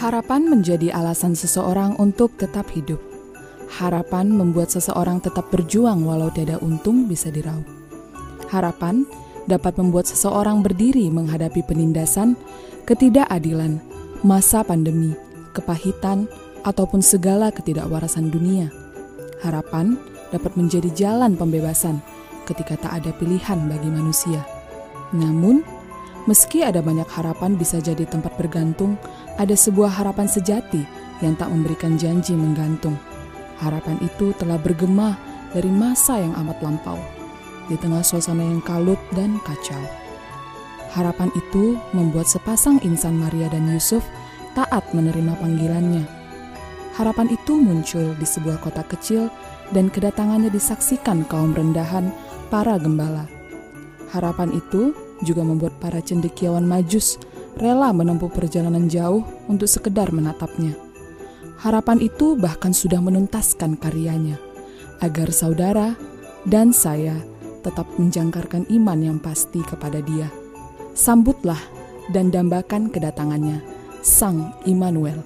Harapan menjadi alasan seseorang untuk tetap hidup. Harapan membuat seseorang tetap berjuang walau tiada untung bisa diraup. Harapan dapat membuat seseorang berdiri menghadapi penindasan, ketidakadilan, masa pandemi, kepahitan, ataupun segala ketidakwarasan dunia. Harapan dapat menjadi jalan pembebasan ketika tak ada pilihan bagi manusia. Namun, meski ada banyak harapan bisa jadi tempat bergantung, ada sebuah harapan sejati yang tak memberikan janji menggantung. Harapan itu telah bergema dari masa yang amat lampau, di tengah suasana yang kalut dan kacau. Harapan itu membuat sepasang insan Maria dan Yusuf taat menerima panggilannya. Harapan itu muncul di sebuah kota kecil dan kedatangannya disaksikan kaum rendahan para gembala. Harapan itu juga membuat para cendekiawan majus rela menempuh perjalanan jauh untuk sekedar menatapnya. Harapan itu bahkan sudah menuntaskan karyanya, agar saudara dan saya tetap menjangkarkan iman yang pasti kepada dia. Sambutlah dan dambakan kedatangannya, Sang Immanuel.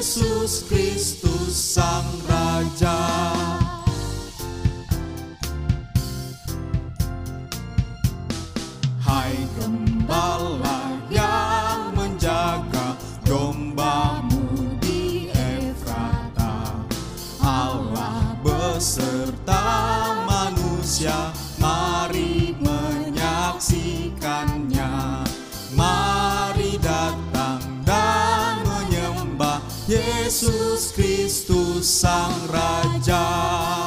Yesus Kristus Sang Raja Sang Raja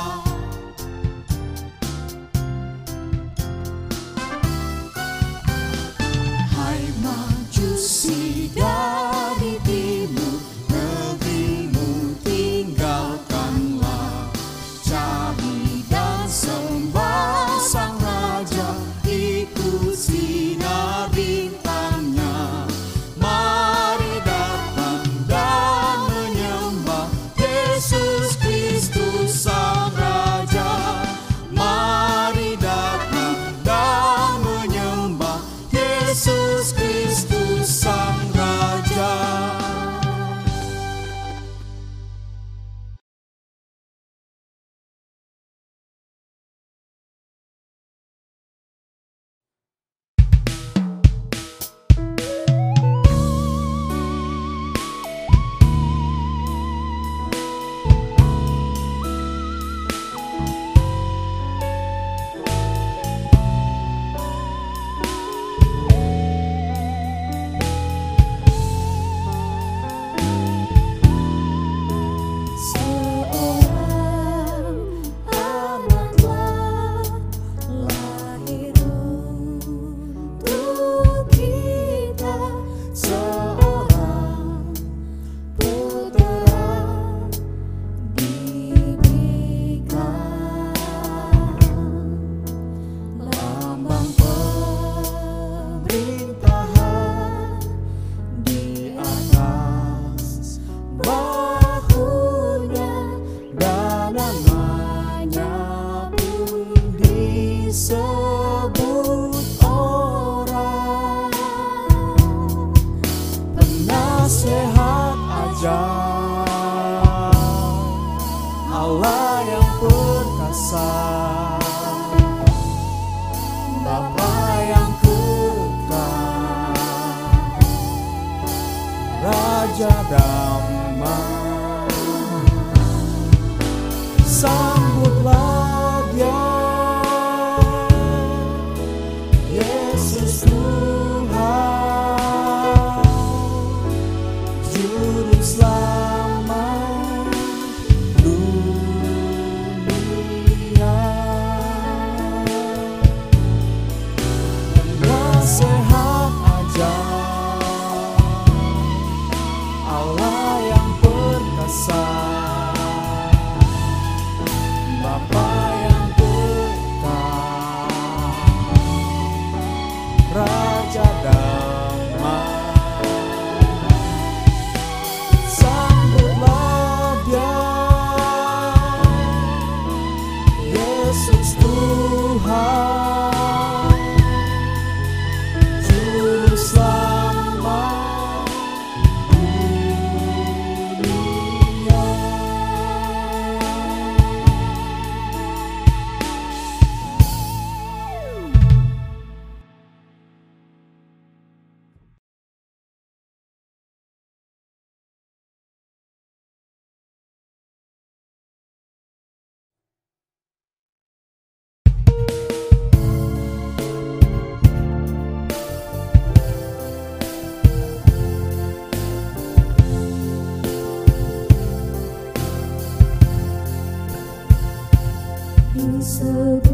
di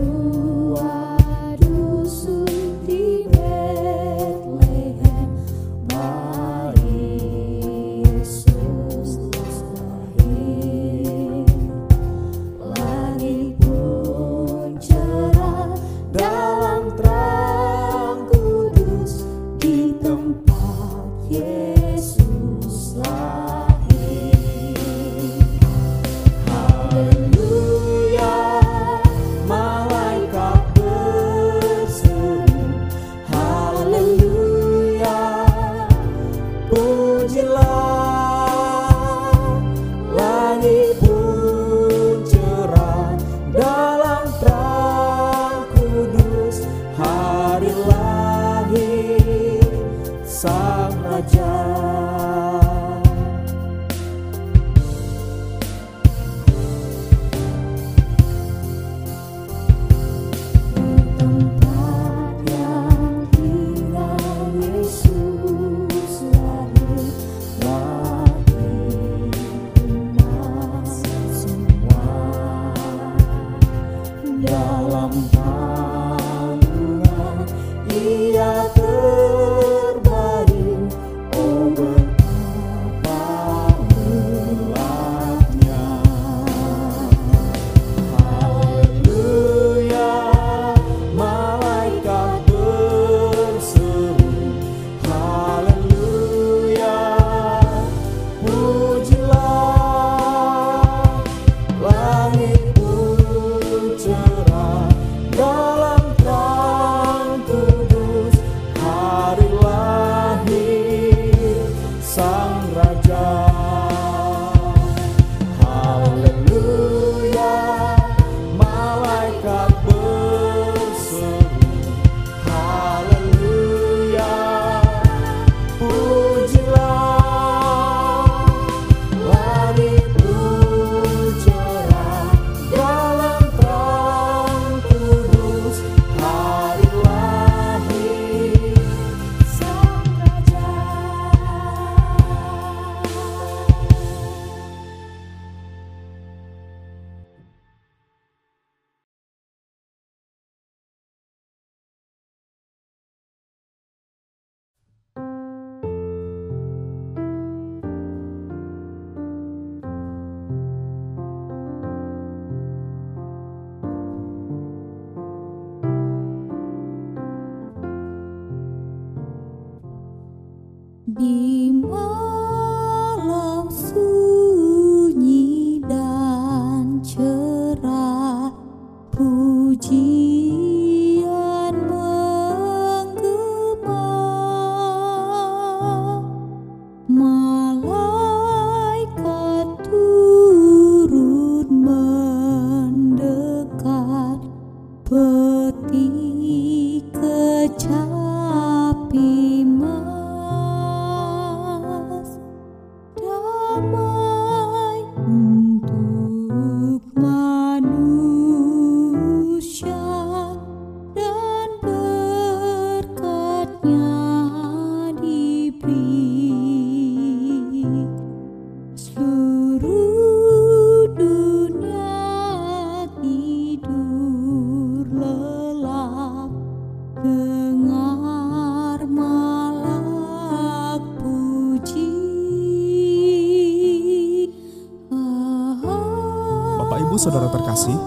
Terkasih,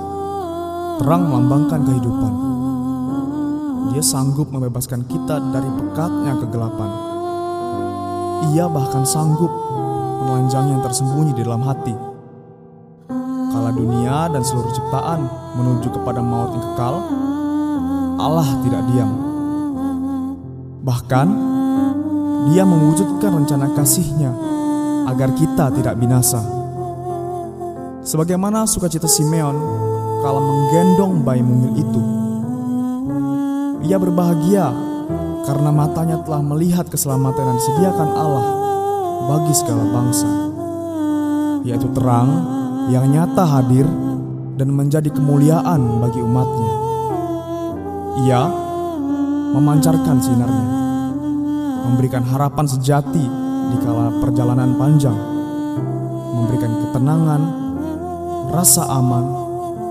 terang melambangkan kehidupan. Dia sanggup membebaskan kita dari pekatnya kegelapan. Ia bahkan sanggup menelanjangi yang tersembunyi di dalam hati. Kala dunia dan seluruh ciptaan menuju kepada maut yang kekal, Allah tidak diam. Bahkan, dia mewujudkan rencana kasihnya agar kita tidak binasa. Sebagaimana sukacita Simeon kala menggendong bayi mungil itu. Ia berbahagia karena matanya telah melihat keselamatan yang disediakan Allah bagi segala bangsa, yaitu terang yang nyata hadir dan menjadi kemuliaan bagi umatnya. Ia memancarkan sinarnya, memberikan harapan sejati di kala perjalanan panjang, memberikan ketenangan, rasa aman,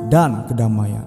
dan kedamaian.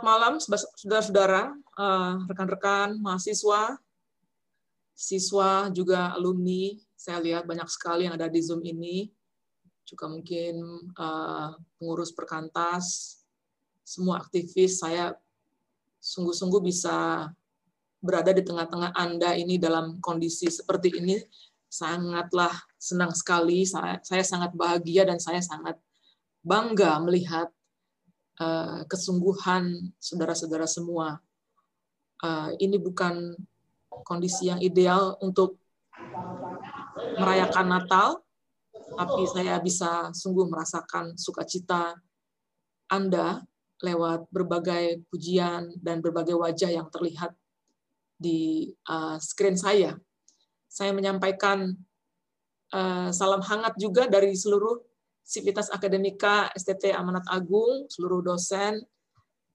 Selamat malam, saudara-saudara, eh, rekan-rekan, mahasiswa, siswa, juga alumni. Saya lihat banyak sekali yang ada di Zoom ini. Juga mungkin eh, pengurus perkantas, semua aktivis. Saya sungguh-sungguh bisa berada di tengah-tengah Anda ini dalam kondisi seperti ini. Sangatlah senang sekali. Saya, saya sangat bahagia dan saya sangat bangga melihat uh, kesungguhan saudara-saudara semua. Uh, ini bukan kondisi yang ideal untuk merayakan Natal, tapi saya bisa sungguh merasakan sukacita Anda lewat berbagai pujian dan berbagai wajah yang terlihat di uh, screen saya. Saya menyampaikan salam hangat juga dari seluruh Sivitas Akademika STT Amanat Agung, seluruh dosen.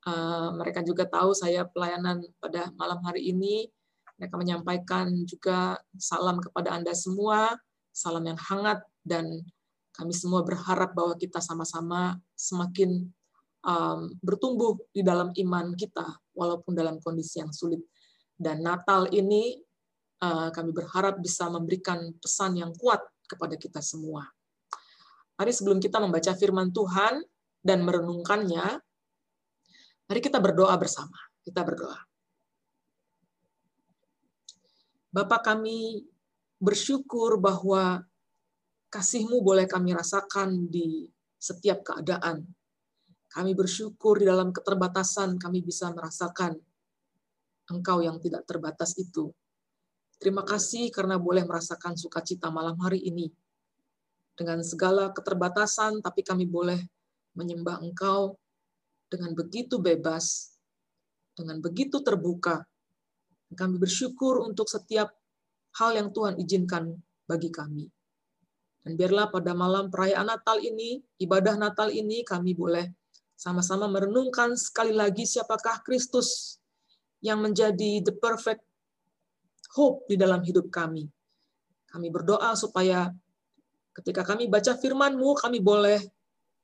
Uh, mereka juga tahu saya pelayanan pada malam hari ini. Mereka menyampaikan juga salam kepada Anda semua, salam yang hangat, dan kami semua berharap bahwa kita sama-sama semakin um, bertumbuh di dalam iman kita, walaupun dalam kondisi yang sulit. Dan Natal ini uh, kami berharap bisa memberikan pesan yang kuat kepada kita semua. Mari sebelum kita membaca firman Tuhan dan merenungkannya, mari kita berdoa bersama. Kita berdoa. Bapak kami bersyukur bahwa kasih-Mu boleh kami rasakan di setiap keadaan. Kami bersyukur di dalam keterbatasan kami bisa merasakan Engkau yang tidak terbatas itu. Terima kasih karena boleh merasakan sukacita malam hari ini. Dengan segala keterbatasan, tapi kami boleh menyembah Engkau dengan begitu bebas, dengan begitu terbuka. Kami bersyukur untuk setiap hal yang Tuhan izinkan bagi kami. Dan biarlah pada malam perayaan Natal ini, ibadah Natal ini, kami boleh sama-sama merenungkan sekali lagi siapakah Kristus yang menjadi the perfect hope di dalam hidup kami. Kami berdoa supaya ketika kami baca firman-Mu, kami boleh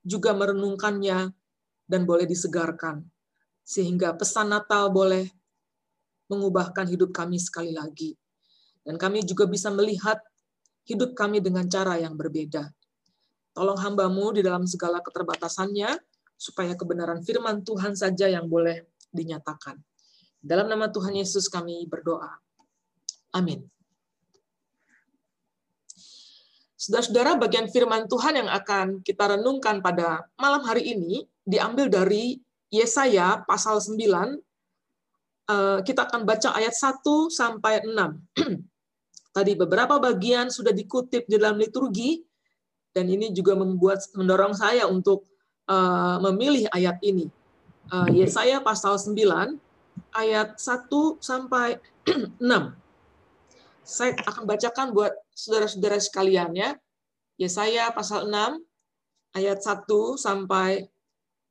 juga merenungkannya dan boleh disegarkan. Sehingga pesan Natal boleh mengubahkan hidup kami sekali lagi. Dan kami juga bisa melihat hidup kami dengan cara yang berbeda. Tolong hambamu di dalam segala keterbatasannya, supaya kebenaran firman Tuhan saja yang boleh dinyatakan. Dalam nama Tuhan Yesus kami berdoa. Amin. Saudara-saudara, bagian firman Tuhan yang akan kita renungkan pada malam hari ini diambil dari Yesaya pasal 9. Eh, kita akan baca ayat 1 sampai 6. Tadi beberapa bagian sudah dikutip di dalam liturgi, dan ini juga membuat mendorong saya untuk eh, memilih ayat ini. Eh, Yesaya pasal 9 ayat 1 sampai 6. Saya akan bacakan buat saudara-saudara sekalian ya. Yesaya pasal 6 ayat 1 sampai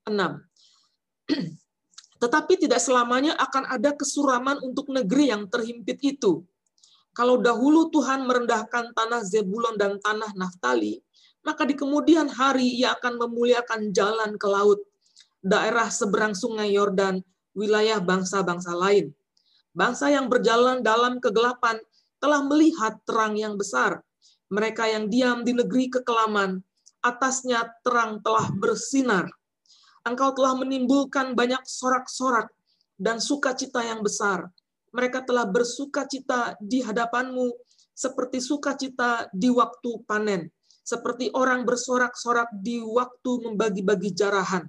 6. Tetapi tidak selamanya akan ada kesuraman untuk negeri yang terhimpit itu. Kalau dahulu Tuhan merendahkan tanah Zebulon dan tanah Naftali, maka di kemudian hari ia akan memuliakan jalan ke laut, daerah seberang sungai Yordan, wilayah bangsa-bangsa lain. Bangsa yang berjalan dalam kegelapan telah melihat terang yang besar. Mereka yang diam di negeri kekelaman, atasnya terang telah bersinar. Engkau telah menimbulkan banyak sorak-sorak dan sukacita yang besar. Mereka telah bersukacita di hadapanmu seperti sukacita di waktu panen, seperti orang bersorak-sorak di waktu membagi-bagi jarahan.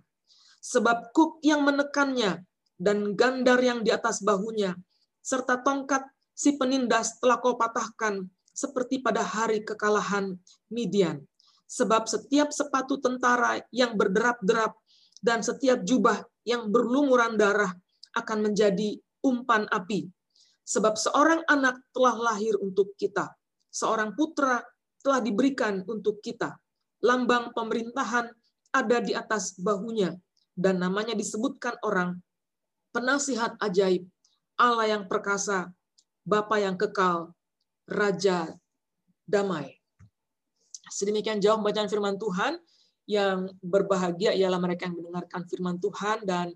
Sebab kuk yang menekannya dan gandar yang di atas bahunya, serta tongkat si penindas telah kau patahkan seperti pada hari kekalahan Midian. Sebab setiap sepatu tentara yang berderap-derap dan setiap jubah yang berlumuran darah akan menjadi umpan api. Sebab seorang anak telah lahir untuk kita, seorang putra telah diberikan untuk kita. Lambang pemerintahan ada di atas bahunya, dan namanya disebutkan orang penasihat ajaib, Allah yang perkasa, Bapa yang kekal, Raja damai. Sedemikian jauh bacaan firman Tuhan, yang berbahagia ialah mereka yang mendengarkan firman Tuhan dan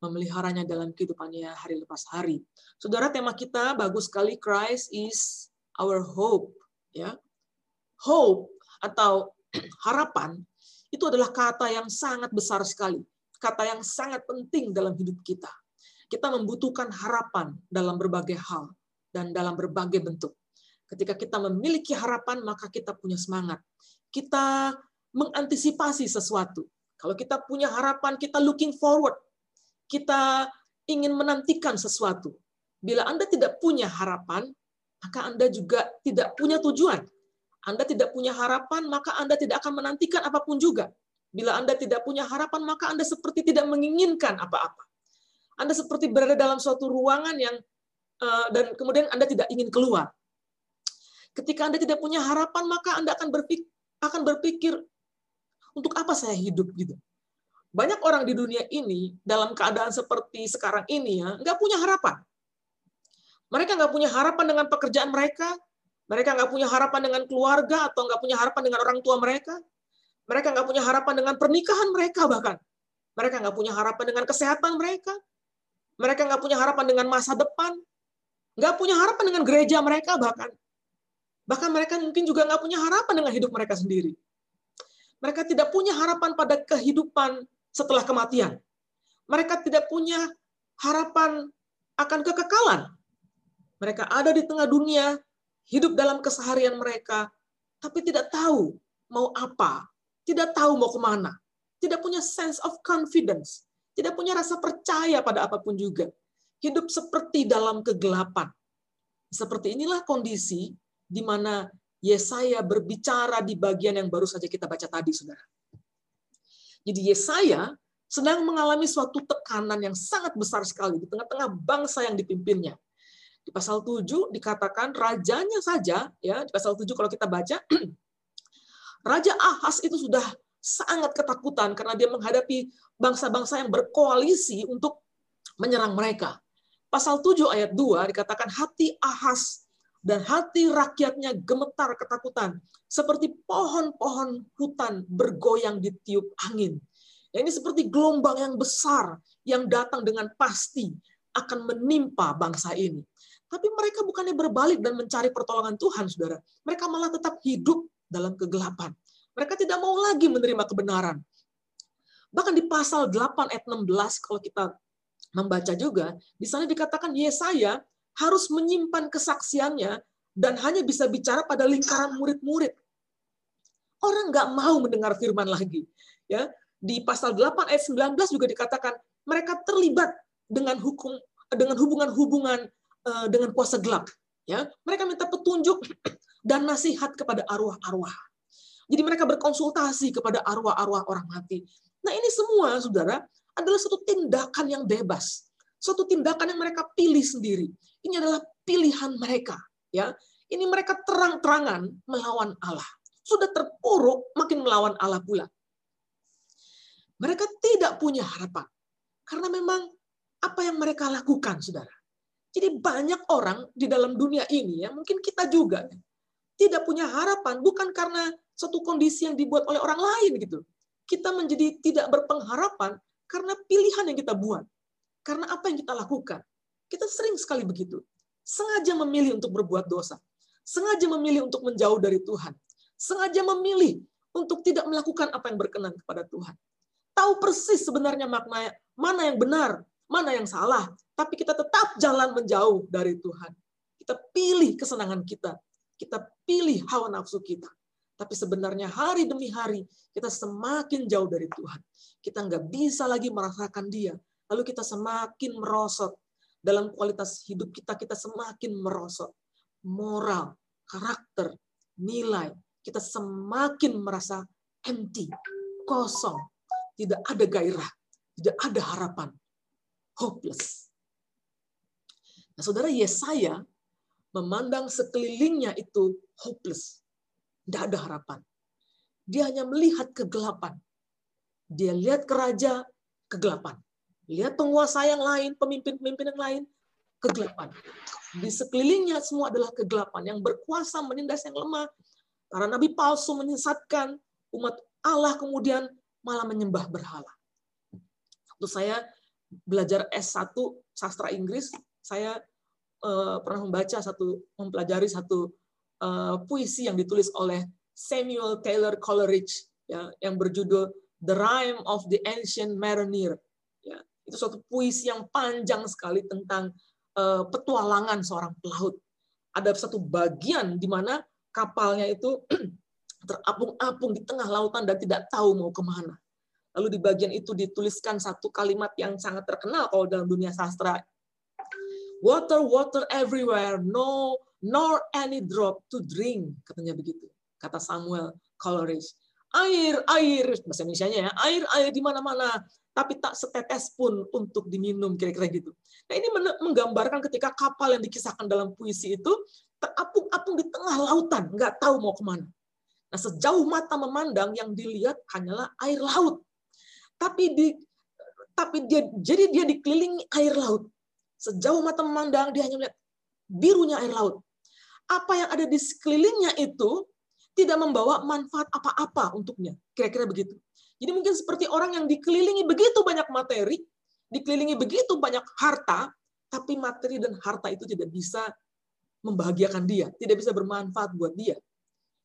memeliharanya dalam kehidupannya hari lepas hari. Saudara, tema kita bagus sekali, Christ is our hope. Ya, Hope atau harapan itu adalah kata yang sangat besar sekali. Kata yang sangat penting dalam hidup kita. Kita membutuhkan harapan dalam berbagai hal dan dalam berbagai bentuk. Ketika kita memiliki harapan, maka kita punya semangat. Kita mengantisipasi sesuatu. Kalau kita punya harapan, kita looking forward. Kita ingin menantikan sesuatu. Bila Anda tidak punya harapan, maka Anda juga tidak punya tujuan. Anda tidak punya harapan, maka Anda tidak akan menantikan apa pun juga. Bila Anda tidak punya harapan, maka Anda seperti tidak menginginkan apa-apa. Anda seperti berada dalam suatu ruangan yang dan kemudian Anda tidak ingin keluar. Ketika Anda tidak punya harapan, maka Anda akan berpikir, akan berpikir untuk apa saya hidup gitu. Banyak orang di dunia ini dalam keadaan seperti sekarang ini ya nggak punya harapan. Mereka nggak punya harapan dengan pekerjaan mereka, mereka nggak punya harapan dengan keluarga atau nggak punya harapan dengan orang tua mereka. Mereka nggak punya harapan dengan pernikahan mereka bahkan. Mereka nggak punya harapan dengan kesehatan mereka. Mereka nggak punya harapan dengan masa depan. Nggak punya harapan dengan gereja mereka bahkan. Bahkan mereka mungkin juga nggak punya harapan dengan hidup mereka sendiri. Mereka tidak punya harapan pada kehidupan setelah kematian. Mereka tidak punya harapan akan kekekalan. Mereka ada di tengah dunia, hidup dalam keseharian mereka, tapi tidak tahu mau apa, tidak tahu mau ke mana, tidak punya sense of confidence, tidak punya rasa percaya pada apa pun juga. Hidup seperti dalam kegelapan. Seperti inilah kondisi di mana Yesaya berbicara di bagian yang baru saja kita baca tadi, saudara. Jadi Yesaya sedang mengalami suatu tekanan yang sangat besar sekali di tengah-tengah bangsa yang dipimpinnya. Di pasal 7 dikatakan rajanya saja, ya di pasal 7 kalau kita baca, Raja Ahas itu sudah sangat ketakutan karena dia menghadapi bangsa-bangsa yang berkoalisi untuk menyerang mereka. Pasal 7 ayat 2 dikatakan hati Ahas dan hati rakyatnya gemetar ketakutan seperti pohon-pohon hutan bergoyang di tiup angin. Ya, ini seperti gelombang yang besar yang datang dengan pasti akan menimpa bangsa ini. Tapi mereka bukannya berbalik dan mencari pertolongan Tuhan, saudara. Mereka malah tetap hidup dalam kegelapan. Mereka tidak mau lagi menerima kebenaran. Bahkan di pasal 8 ayat 16, kalau kita membaca juga, di sana dikatakan Yesaya harus menyimpan kesaksiannya dan hanya bisa bicara pada lingkaran murid-murid. Orang nggak mau mendengar firman lagi. Ya, di pasal 8 ayat 19 juga dikatakan mereka terlibat dengan hukum dengan hubungan-hubungan Eh, dengan kuasa gelap. Ya, mereka minta petunjuk dan nasihat kepada arwah-arwah. Jadi mereka berkonsultasi kepada arwah-arwah orang mati. Nah ini semua, saudara, adalah satu tindakan yang bebas, suatu tindakan yang mereka pilih sendiri. Ini adalah pilihan mereka. Ya, ini mereka terang-terangan melawan Allah. Sudah terpuruk, makin melawan Allah pula. Mereka tidak punya harapan. Karena memang apa yang mereka lakukan, saudara, jadi banyak orang di dalam dunia ini ya, mungkin kita juga tidak punya harapan bukan karena suatu kondisi yang dibuat oleh orang lain gitu. Kita menjadi tidak berpengharapan karena pilihan yang kita buat. Karena apa yang kita lakukan. Kita sering sekali begitu. Sengaja memilih untuk berbuat dosa. Sengaja memilih untuk menjauh dari Tuhan. Sengaja memilih untuk tidak melakukan apa yang berkenan kepada Tuhan. Tahu persis sebenarnya makna mana yang benar, mana yang salah, tapi kita tetap jalan menjauh dari Tuhan. Kita pilih kesenangan kita, kita pilih hawa nafsu kita. Tapi sebenarnya hari demi hari kita semakin jauh dari Tuhan. Kita nggak bisa lagi merasakan Dia. Lalu kita semakin merosot dalam kualitas hidup kita. Kita semakin merosot moral, karakter, nilai. Kita semakin merasa empty, kosong, tidak ada gairah, tidak ada harapan, hopeless. Nah, saudara Yesaya memandang sekelilingnya itu hopeless. Tidak ada harapan. Dia hanya melihat kegelapan. Dia lihat keraja, kegelapan. Lihat penguasa yang lain, pemimpin-pemimpin yang lain, kegelapan. Di sekelilingnya semua adalah kegelapan yang berkuasa menindas yang lemah. Para nabi palsu menyesatkan umat Allah kemudian malah menyembah berhala. Waktu saya belajar S1 sastra Inggris, saya eh, pernah membaca satu mempelajari satu eh, puisi yang ditulis oleh Samuel Taylor Coleridge ya, yang berjudul The Rime of the Ancient Mariner. Ya, itu suatu puisi yang panjang sekali tentang eh, petualangan seorang pelaut. Ada satu bagian di mana kapalnya itu terapung-apung di tengah lautan dan tidak tahu mau ke mana. Lalu di bagian itu dituliskan satu kalimat yang sangat terkenal kalau dalam dunia sastra. Water, water everywhere, no, nor any drop to drink, katanya begitu. Kata Samuel Coleridge. Air, air, bahasa Indonesia-nya ya, air, air di mana-mana, tapi tak setetes pun untuk diminum, kira-kira gitu. Nah ini menggambarkan ketika kapal yang dikisahkan dalam puisi itu terapung-apung di tengah lautan, nggak tahu mau ke mana. Nah sejauh mata memandang yang dilihat hanyalah air laut tapi di tapi dia jadi dia dikelilingi air laut. Sejauh mata memandang dia hanya melihat birunya air laut. Apa yang ada di sekelilingnya itu tidak membawa manfaat apa-apa untuknya. Kira-kira begitu. Jadi mungkin seperti orang yang dikelilingi begitu banyak materi, dikelilingi begitu banyak harta, tapi materi dan harta itu tidak bisa membahagiakan dia, tidak bisa bermanfaat buat dia.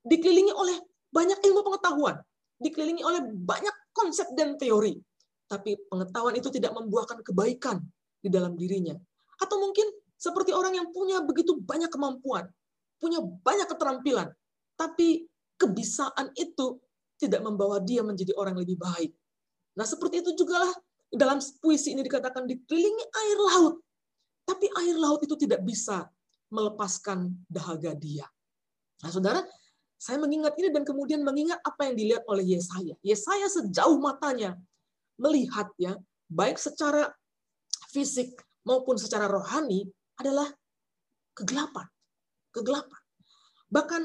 Dikelilingi oleh banyak ilmu pengetahuan, dikelilingi oleh banyak konsep dan teori, tapi pengetahuan itu tidak membuahkan kebaikan di dalam dirinya. Atau mungkin seperti orang yang punya begitu banyak kemampuan, punya banyak keterampilan, tapi kebisaan itu tidak membawa dia menjadi orang lebih baik. Nah, seperti itu juga lah dalam puisi ini dikatakan dikelilingi air laut. Tapi air laut itu tidak bisa melepaskan dahaga dia. Nah, saudara, saya mengingat ini dan kemudian mengingat apa yang dilihat oleh Yesaya. Yesaya sejauh matanya melihat ya, baik secara fisik maupun secara rohani adalah kegelapan. Kegelapan. Bahkan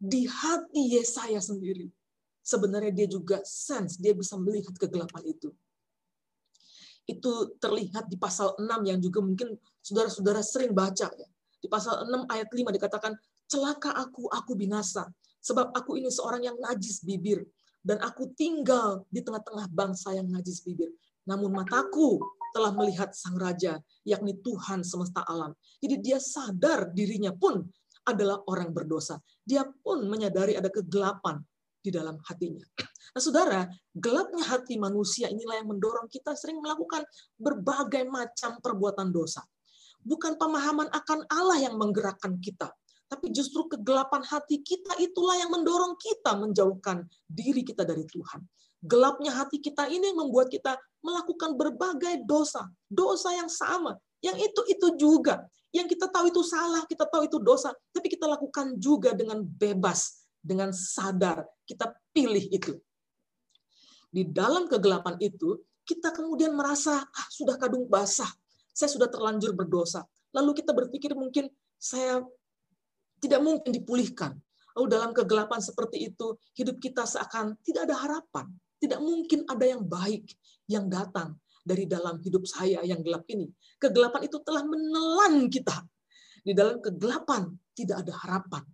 di hati Yesaya sendiri, sebenarnya dia juga sense, dia bisa melihat kegelapan itu. Itu terlihat di pasal 6 yang juga mungkin saudara-saudara sering baca ya. Di pasal 6 ayat 5 dikatakan, celaka aku, aku binasa. Sebab aku ini seorang yang najis bibir, dan aku tinggal di tengah-tengah bangsa yang najis bibir. Namun mataku telah melihat sang raja, yakni Tuhan semesta alam. Jadi dia sadar dirinya pun adalah orang berdosa. Dia pun menyadari ada kegelapan di dalam hatinya. Nah, saudara, gelapnya hati manusia inilah yang mendorong kita sering melakukan berbagai macam perbuatan dosa. Bukan pemahaman akan Allah yang menggerakkan kita, tapi justru kegelapan hati kita itulah yang mendorong kita menjauhkan diri kita dari Tuhan. Gelapnya hati kita ini yang membuat kita melakukan berbagai dosa. Dosa yang sama. Yang itu-itu juga. Yang kita tahu itu salah, kita tahu itu dosa. Tapi kita lakukan juga dengan bebas. Dengan sadar. Kita pilih itu. Di dalam kegelapan itu, kita kemudian merasa, ah sudah kadung basah. Saya sudah terlanjur berdosa. Lalu kita berpikir mungkin saya tidak mungkin dipulihkan. Lalu dalam kegelapan seperti itu, hidup kita seakan tidak ada harapan. Tidak mungkin ada yang baik yang datang dari dalam hidup saya yang gelap ini. Kegelapan itu telah menelan kita. Di dalam kegelapan tidak ada harapan.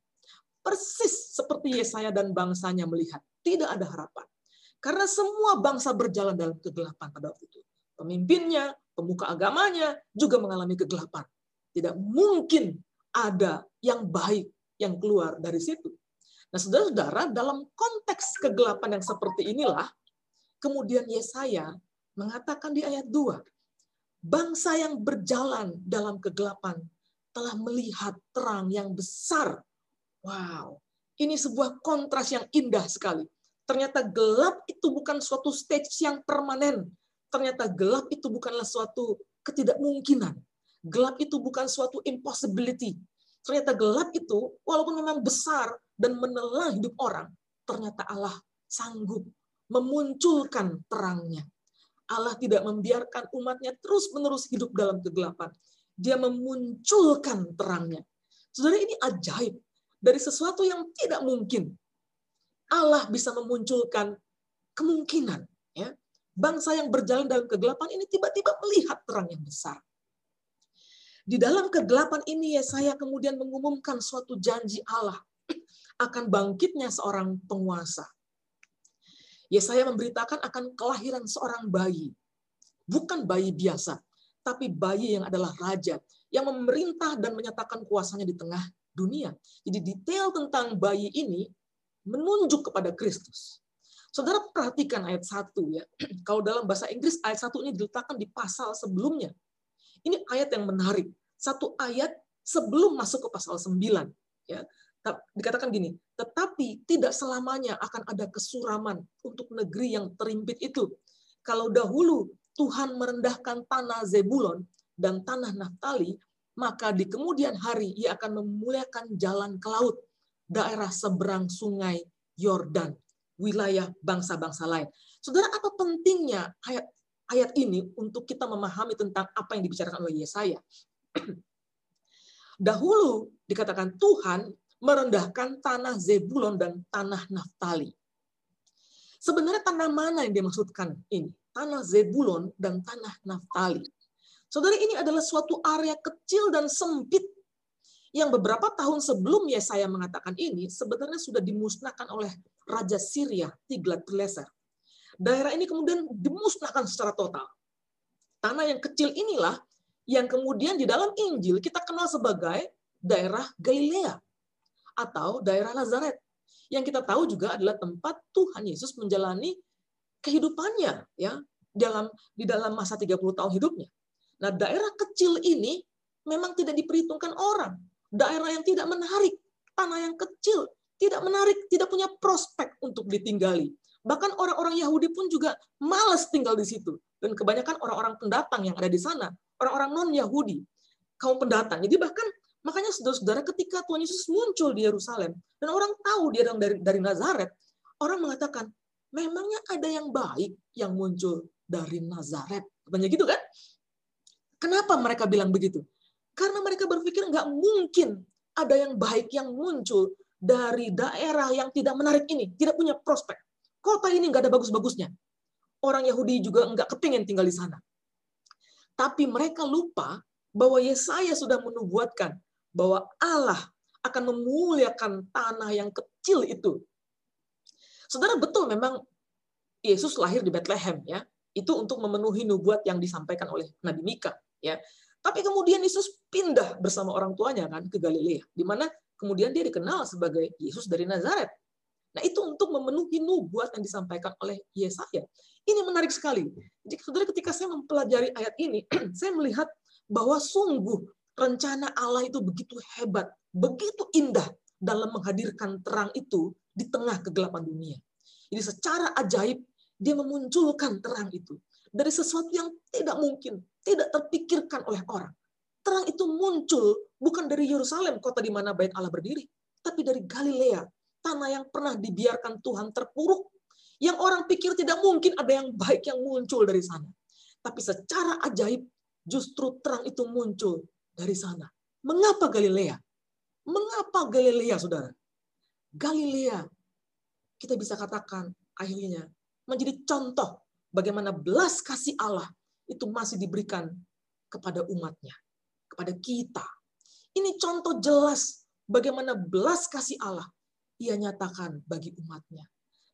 Persis seperti Yesaya dan bangsanya melihat. Tidak ada harapan. Karena semua bangsa berjalan dalam kegelapan pada waktu itu. Pemimpinnya, pemuka agamanya juga mengalami kegelapan. Tidak mungkin ada yang baik yang keluar dari situ. Nah, saudara-saudara, dalam konteks kegelapan yang seperti inilah, kemudian Yesaya mengatakan di ayat 2, bangsa yang berjalan dalam kegelapan telah melihat terang yang besar. Wow, ini sebuah kontras yang indah sekali. Ternyata gelap itu bukan suatu stage yang permanen. Ternyata gelap itu bukanlah suatu ketidakmungkinan. Gelap itu bukan suatu impossibility. Ternyata gelap itu, walaupun memang besar dan menelan hidup orang, ternyata Allah sanggup memunculkan terangnya. Allah tidak membiarkan umatnya terus-menerus hidup dalam kegelapan. Dia memunculkan terangnya. Saudara, ini ajaib. Dari sesuatu yang tidak mungkin, Allah bisa memunculkan kemungkinan. Ya, Bangsa yang berjalan dalam kegelapan ini tiba-tiba melihat terang yang besar. Di dalam kegelapan ini Yesaya kemudian mengumumkan suatu janji Allah akan bangkitnya seorang penguasa. Yesaya memberitakan akan kelahiran seorang bayi. bukan bayi biasa, tapi bayi yang adalah raja, yang memerintah dan menyatakan kuasanya di tengah dunia. Jadi detail tentang bayi ini menunjuk kepada Kristus. Saudara perhatikan ayat 1 ya. Kalau dalam bahasa Inggris ayat 1 ini diletakkan di pasal sebelumnya. Ini ayat yang menarik. Satu ayat sebelum masuk ke pasal 9 ya. Dikatakan gini, tetapi tidak selamanya akan ada kesuraman untuk negeri yang terimpit itu. Kalau dahulu Tuhan merendahkan tanah Zebulon dan tanah Naftali, maka di kemudian hari ia akan memuliakan jalan ke laut, daerah seberang sungai Yordan, wilayah bangsa-bangsa lain. Saudara, apa pentingnya ayat ayat ini untuk kita memahami tentang apa yang dibicarakan oleh Yesaya? Dahulu dikatakan Tuhan merendahkan tanah Zebulon dan tanah Naftali. Sebenarnya tanah mana yang dimaksudkan ini? Tanah Zebulon dan tanah Naftali. Saudara, ini adalah suatu area kecil dan sempit yang beberapa tahun sebelum Yesaya mengatakan ini sebenarnya sudah dimusnahkan oleh Raja Syria Tiglat-Pileser. Daerah ini kemudian dimusnahkan secara total. Tanah yang kecil inilah yang kemudian di dalam Injil kita kenal sebagai daerah Galilea atau daerah Nazaret. Yang kita tahu juga adalah tempat Tuhan Yesus menjalani kehidupannya ya dalam di dalam masa 30 tahun hidupnya. Nah, daerah kecil ini memang tidak diperhitungkan orang. Daerah yang tidak menarik, tanah yang kecil, tidak menarik, tidak punya prospek untuk ditinggali. Bahkan orang-orang Yahudi pun juga malas tinggal di situ. Dan kebanyakan orang-orang pendatang yang ada di sana, orang-orang non-Yahudi, kaum pendatang. Jadi bahkan makanya saudara-saudara ketika Tuhan Yesus muncul di Yerusalem, dan orang tahu dia dari, dari Nazaret, orang mengatakan, memangnya ada yang baik yang muncul dari Nazaret. Banyak gitu kan? Kenapa mereka bilang begitu? Karena mereka berpikir nggak mungkin ada yang baik yang muncul dari daerah yang tidak menarik ini, tidak punya prospek. Kota ini nggak ada bagus-bagusnya. Orang Yahudi juga nggak kepingin tinggal di sana. Tapi mereka lupa bahwa Yesaya sudah menubuatkan bahwa Allah akan memuliakan tanah yang kecil itu. Saudara betul memang Yesus lahir di Bethlehem ya. Itu untuk memenuhi nubuat yang disampaikan oleh Nabi Mika ya. Tapi kemudian Yesus pindah bersama orang tuanya kan ke Galilea, di mana kemudian dia dikenal sebagai Yesus dari Nazaret. Nah, itu untuk memenuhi nubuat yang disampaikan oleh Yesaya. Ini menarik sekali. Jadi, saudara, ketika saya mempelajari ayat ini, saya melihat bahwa sungguh rencana Allah itu begitu hebat, begitu indah dalam menghadirkan terang itu di tengah kegelapan dunia. Jadi, secara ajaib, dia memunculkan terang itu dari sesuatu yang tidak mungkin, tidak terpikirkan oleh orang. Terang itu muncul bukan dari Yerusalem, kota di mana bait Allah berdiri, tapi dari Galilea, tanah yang pernah dibiarkan Tuhan terpuruk, yang orang pikir tidak mungkin ada yang baik yang muncul dari sana. Tapi secara ajaib, justru terang itu muncul dari sana. Mengapa Galilea? Mengapa Galilea, saudara? Galilea, kita bisa katakan akhirnya menjadi contoh bagaimana belas kasih Allah itu masih diberikan kepada umatnya, kepada kita. Ini contoh jelas bagaimana belas kasih Allah ia nyatakan bagi umatnya.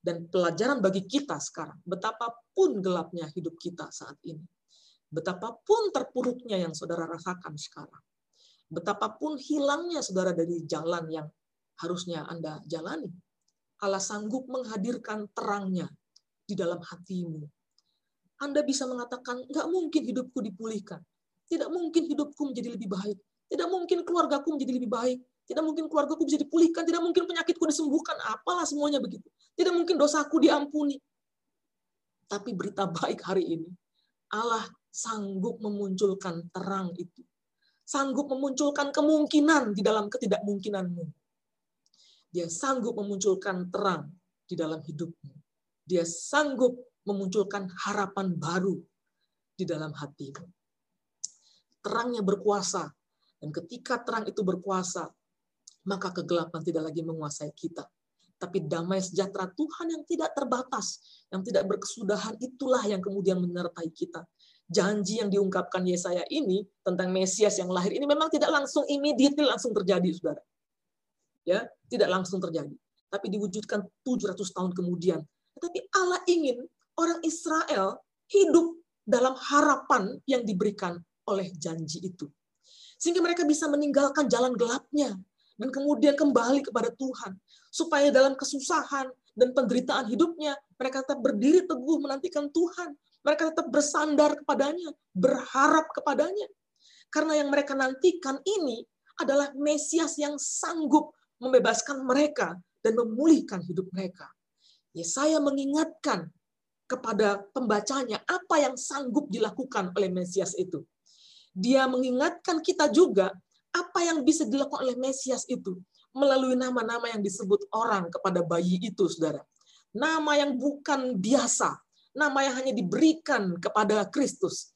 Dan pelajaran bagi kita sekarang, betapapun gelapnya hidup kita saat ini. Betapapun terpuruknya yang saudara rasakan sekarang. Betapapun hilangnya saudara dari jalan yang harusnya Anda jalani. Allah sanggup menghadirkan terangnya di dalam hatimu, anda bisa mengatakan, nggak mungkin hidupku dipulihkan. Tidak mungkin hidupku menjadi lebih baik. Tidak mungkin keluargaku menjadi lebih baik. Tidak mungkin keluargaku bisa dipulihkan. Tidak mungkin penyakitku disembuhkan. Apalah semuanya begitu. Tidak mungkin dosaku diampuni. Tapi berita baik hari ini, Allah sanggup memunculkan terang itu. Sanggup memunculkan kemungkinan di dalam ketidakmungkinanmu. Dia sanggup memunculkan terang di dalam hidupmu. Dia sanggup memunculkan harapan baru di dalam hatimu. Terangnya berkuasa, dan ketika terang itu berkuasa, maka kegelapan tidak lagi menguasai kita. Tapi damai sejahtera Tuhan yang tidak terbatas, yang tidak berkesudahan, itulah yang kemudian menyertai kita. Janji yang diungkapkan Yesaya ini tentang Mesias yang lahir ini memang tidak langsung immediately langsung terjadi, saudara. Ya, tidak langsung terjadi. Tapi diwujudkan 700 tahun kemudian. Tetapi Allah ingin orang Israel hidup dalam harapan yang diberikan oleh janji itu. Sehingga mereka bisa meninggalkan jalan gelapnya dan kemudian kembali kepada Tuhan. Supaya dalam kesusahan dan penderitaan hidupnya, mereka tetap berdiri teguh menantikan Tuhan. Mereka tetap bersandar kepadanya, berharap kepadanya. Karena yang mereka nantikan ini adalah Mesias yang sanggup membebaskan mereka dan memulihkan hidup mereka. Yesaya mengingatkan kepada pembacanya apa yang sanggup dilakukan oleh Mesias itu. Dia mengingatkan kita juga apa yang bisa dilakukan oleh Mesias itu melalui nama-nama yang disebut orang kepada bayi itu, saudara. Nama yang bukan biasa, nama yang hanya diberikan kepada Kristus.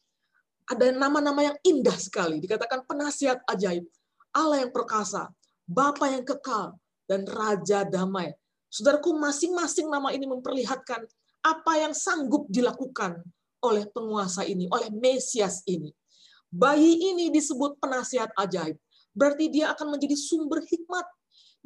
Ada nama-nama yang indah sekali, dikatakan penasihat ajaib, Allah yang perkasa, Bapa yang kekal, dan Raja damai. Saudaraku, masing-masing nama ini memperlihatkan apa yang sanggup dilakukan oleh penguasa ini, oleh Mesias ini. Bayi ini disebut penasihat ajaib. Berarti dia akan menjadi sumber hikmat.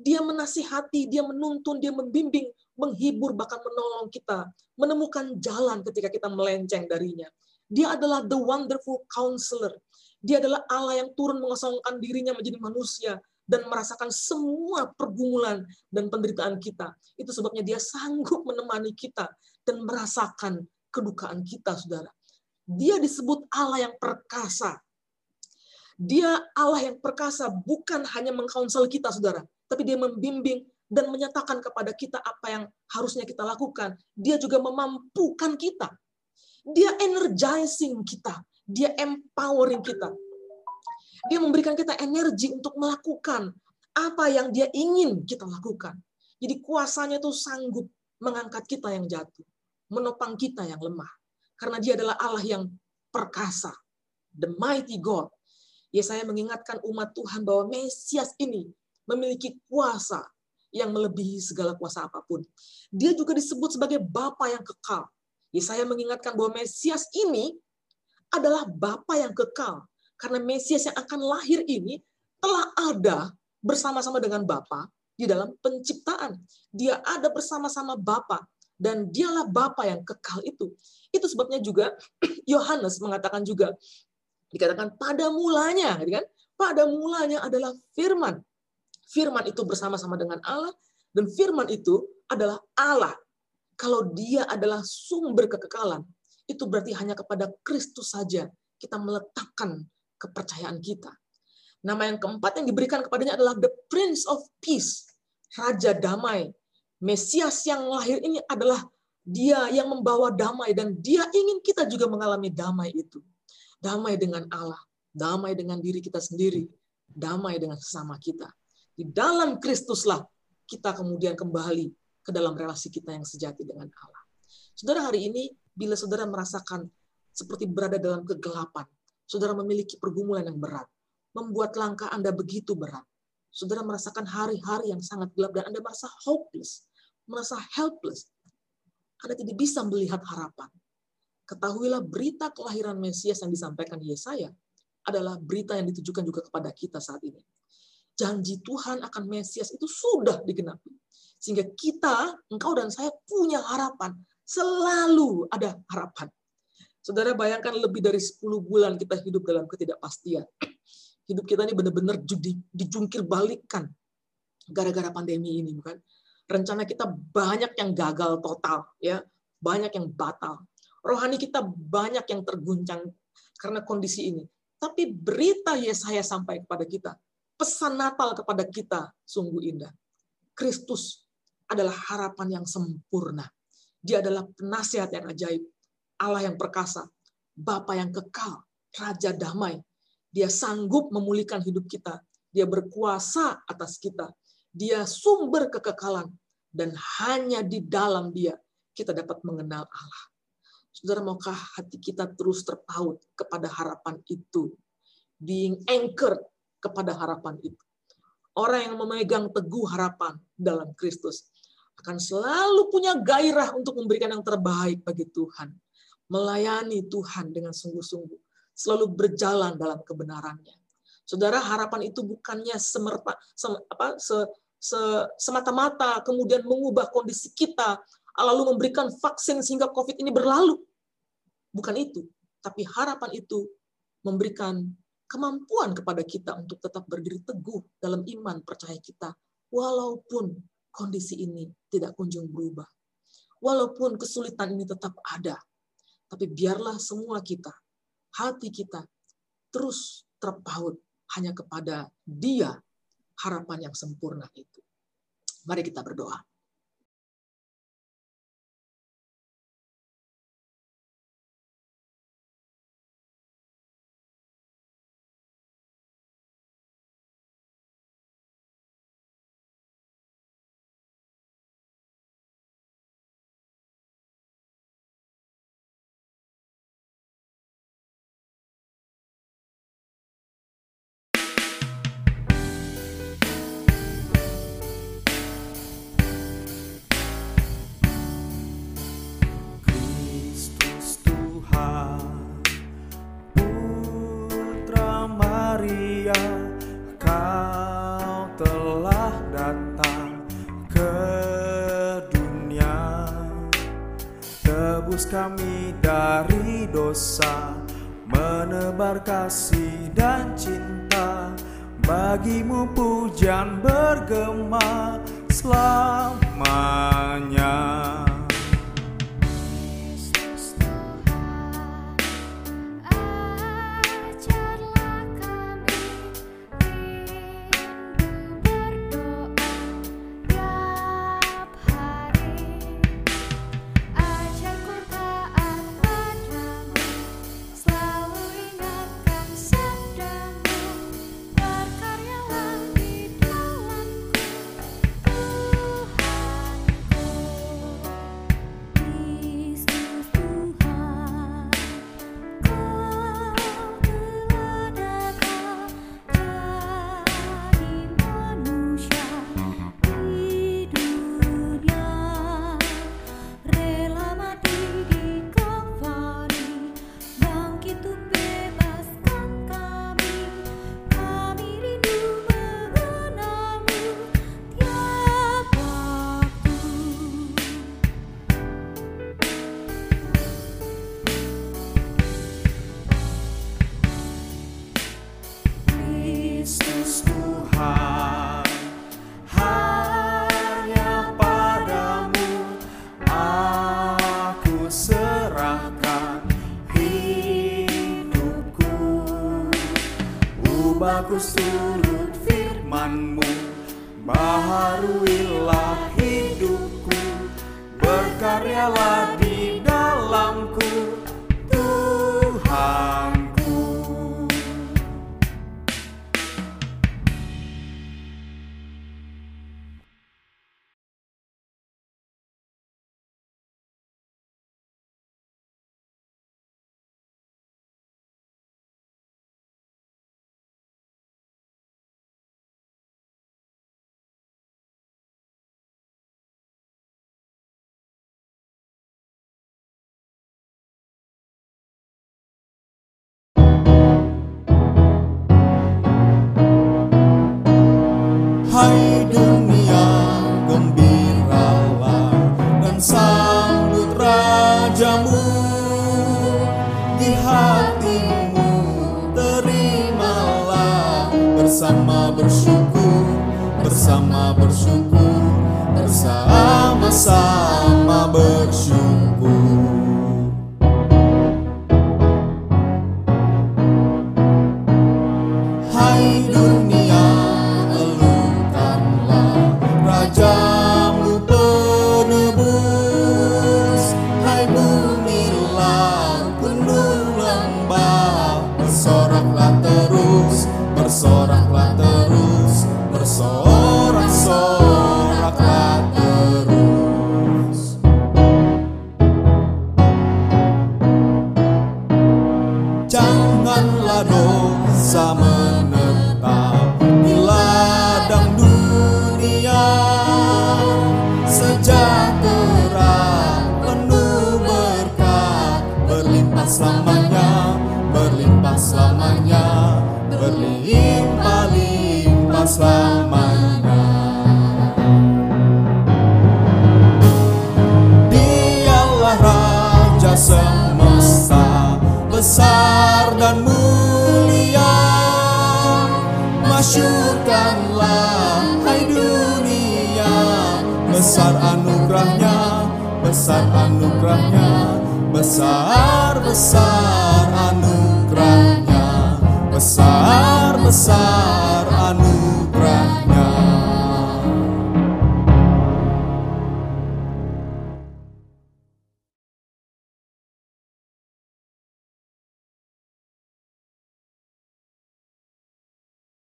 Dia menasihati, dia menuntun, dia membimbing, menghibur, bahkan menolong kita. Menemukan jalan ketika kita melenceng darinya. Dia adalah the wonderful counselor. Dia adalah Allah yang turun mengosongkan dirinya menjadi manusia dan merasakan semua pergumulan dan penderitaan kita. Itu sebabnya dia sanggup menemani kita dan merasakan kedukaan kita, saudara. Dia disebut Allah yang perkasa. Dia Allah yang perkasa bukan hanya mengkonsel kita, saudara, tapi dia membimbing dan menyatakan kepada kita apa yang harusnya kita lakukan. Dia juga memampukan kita. Dia energizing kita. Dia empowering kita. Dia memberikan kita energi untuk melakukan apa yang dia ingin kita lakukan. Jadi kuasanya itu sanggup mengangkat kita yang jatuh. Menopang kita yang lemah. Karena dia adalah Allah yang perkasa. The mighty God. Ya saya mengingatkan umat Tuhan bahwa Mesias ini memiliki kuasa yang melebihi segala kuasa apa pun. Dia juga disebut sebagai Bapa yang kekal. Yesaya mengingatkan bahwa Mesias ini adalah Bapa yang kekal. Karena Mesias yang akan lahir ini telah ada bersama-sama dengan Bapa di dalam penciptaan. Dia ada bersama-sama Bapa dan dialah Bapa yang kekal itu. Itu sebabnya juga Yohanes mengatakan juga dikatakan pada mulanya, gitu kan? Pada mulanya adalah firman. Firman itu bersama-sama dengan Allah dan firman itu adalah Allah kalau dia adalah sumber kekekalan, itu berarti hanya kepada Kristus saja kita meletakkan kepercayaan kita. Nama yang keempat yang diberikan kepadanya adalah the Prince of Peace, Raja Damai. Mesias yang lahir ini adalah dia yang membawa damai dan dia ingin kita juga mengalami damai itu. Damai dengan Allah, damai dengan diri kita sendiri, damai dengan sesama kita. Di dalam Kristuslah kita kemudian kembali ke dalam relasi kita yang sejati dengan Allah. Saudara hari ini, bila saudara merasakan seperti berada dalam kegelapan, saudara memiliki pergumulan yang berat, membuat langkah Anda begitu berat, saudara merasakan hari-hari yang sangat gelap dan Anda merasa hopeless, merasa helpless, Anda tidak bisa melihat harapan. Ketahuilah berita kelahiran Mesias yang disampaikan Yesaya adalah berita yang ditujukan juga kepada kita saat ini. Janji Tuhan akan Mesias itu sudah digenapi. Sehingga kita, engkau dan saya punya harapan. Selalu ada harapan. Saudara bayangkan lebih dari 10 bulan kita hidup dalam ketidakpastian. Hidup kita ini benar-benar dijungkir balikkan gara-gara pandemi ini, bukan? Rencana kita banyak yang gagal total, ya, banyak yang batal. Rohani kita banyak yang terguncang karena kondisi ini. Tapi berita Yesaya sampai kepada kita, pesan Natal kepada kita sungguh indah. Kristus adalah harapan yang sempurna. Dia adalah penasihat yang ajaib, Allah yang perkasa, Bapa yang kekal, Raja damai. Dia sanggup memulihkan hidup kita. Dia berkuasa atas kita. Dia sumber kekekalan. Dan hanya di dalam dia kita dapat mengenal Allah. Saudara, maukah hati kita terus terpaut kepada harapan itu? Being anchored kepada harapan itu. Orang yang memegang teguh harapan dalam Kristus akan selalu punya gairah untuk memberikan yang terbaik bagi Tuhan, melayani Tuhan dengan sungguh-sungguh, selalu berjalan dalam kebenarannya. Saudara, harapan itu bukannya semerta, sem, apa, se, se, semata-mata kemudian mengubah kondisi kita, lalu memberikan vaksin sehingga COVID ini berlalu. Bukan itu. Tapi harapan itu memberikan kemampuan kepada kita untuk tetap berdiri teguh dalam iman percaya kita, walaupun kondisi ini tidak kunjung berubah. Walaupun kesulitan ini tetap ada, tapi biarlah semua kita, hati kita, terus terpaut hanya kepada Dia, harapan yang sempurna itu. Mari kita berdoa. kabar kasih dan cinta. Bagimu pujian bergema selama pursue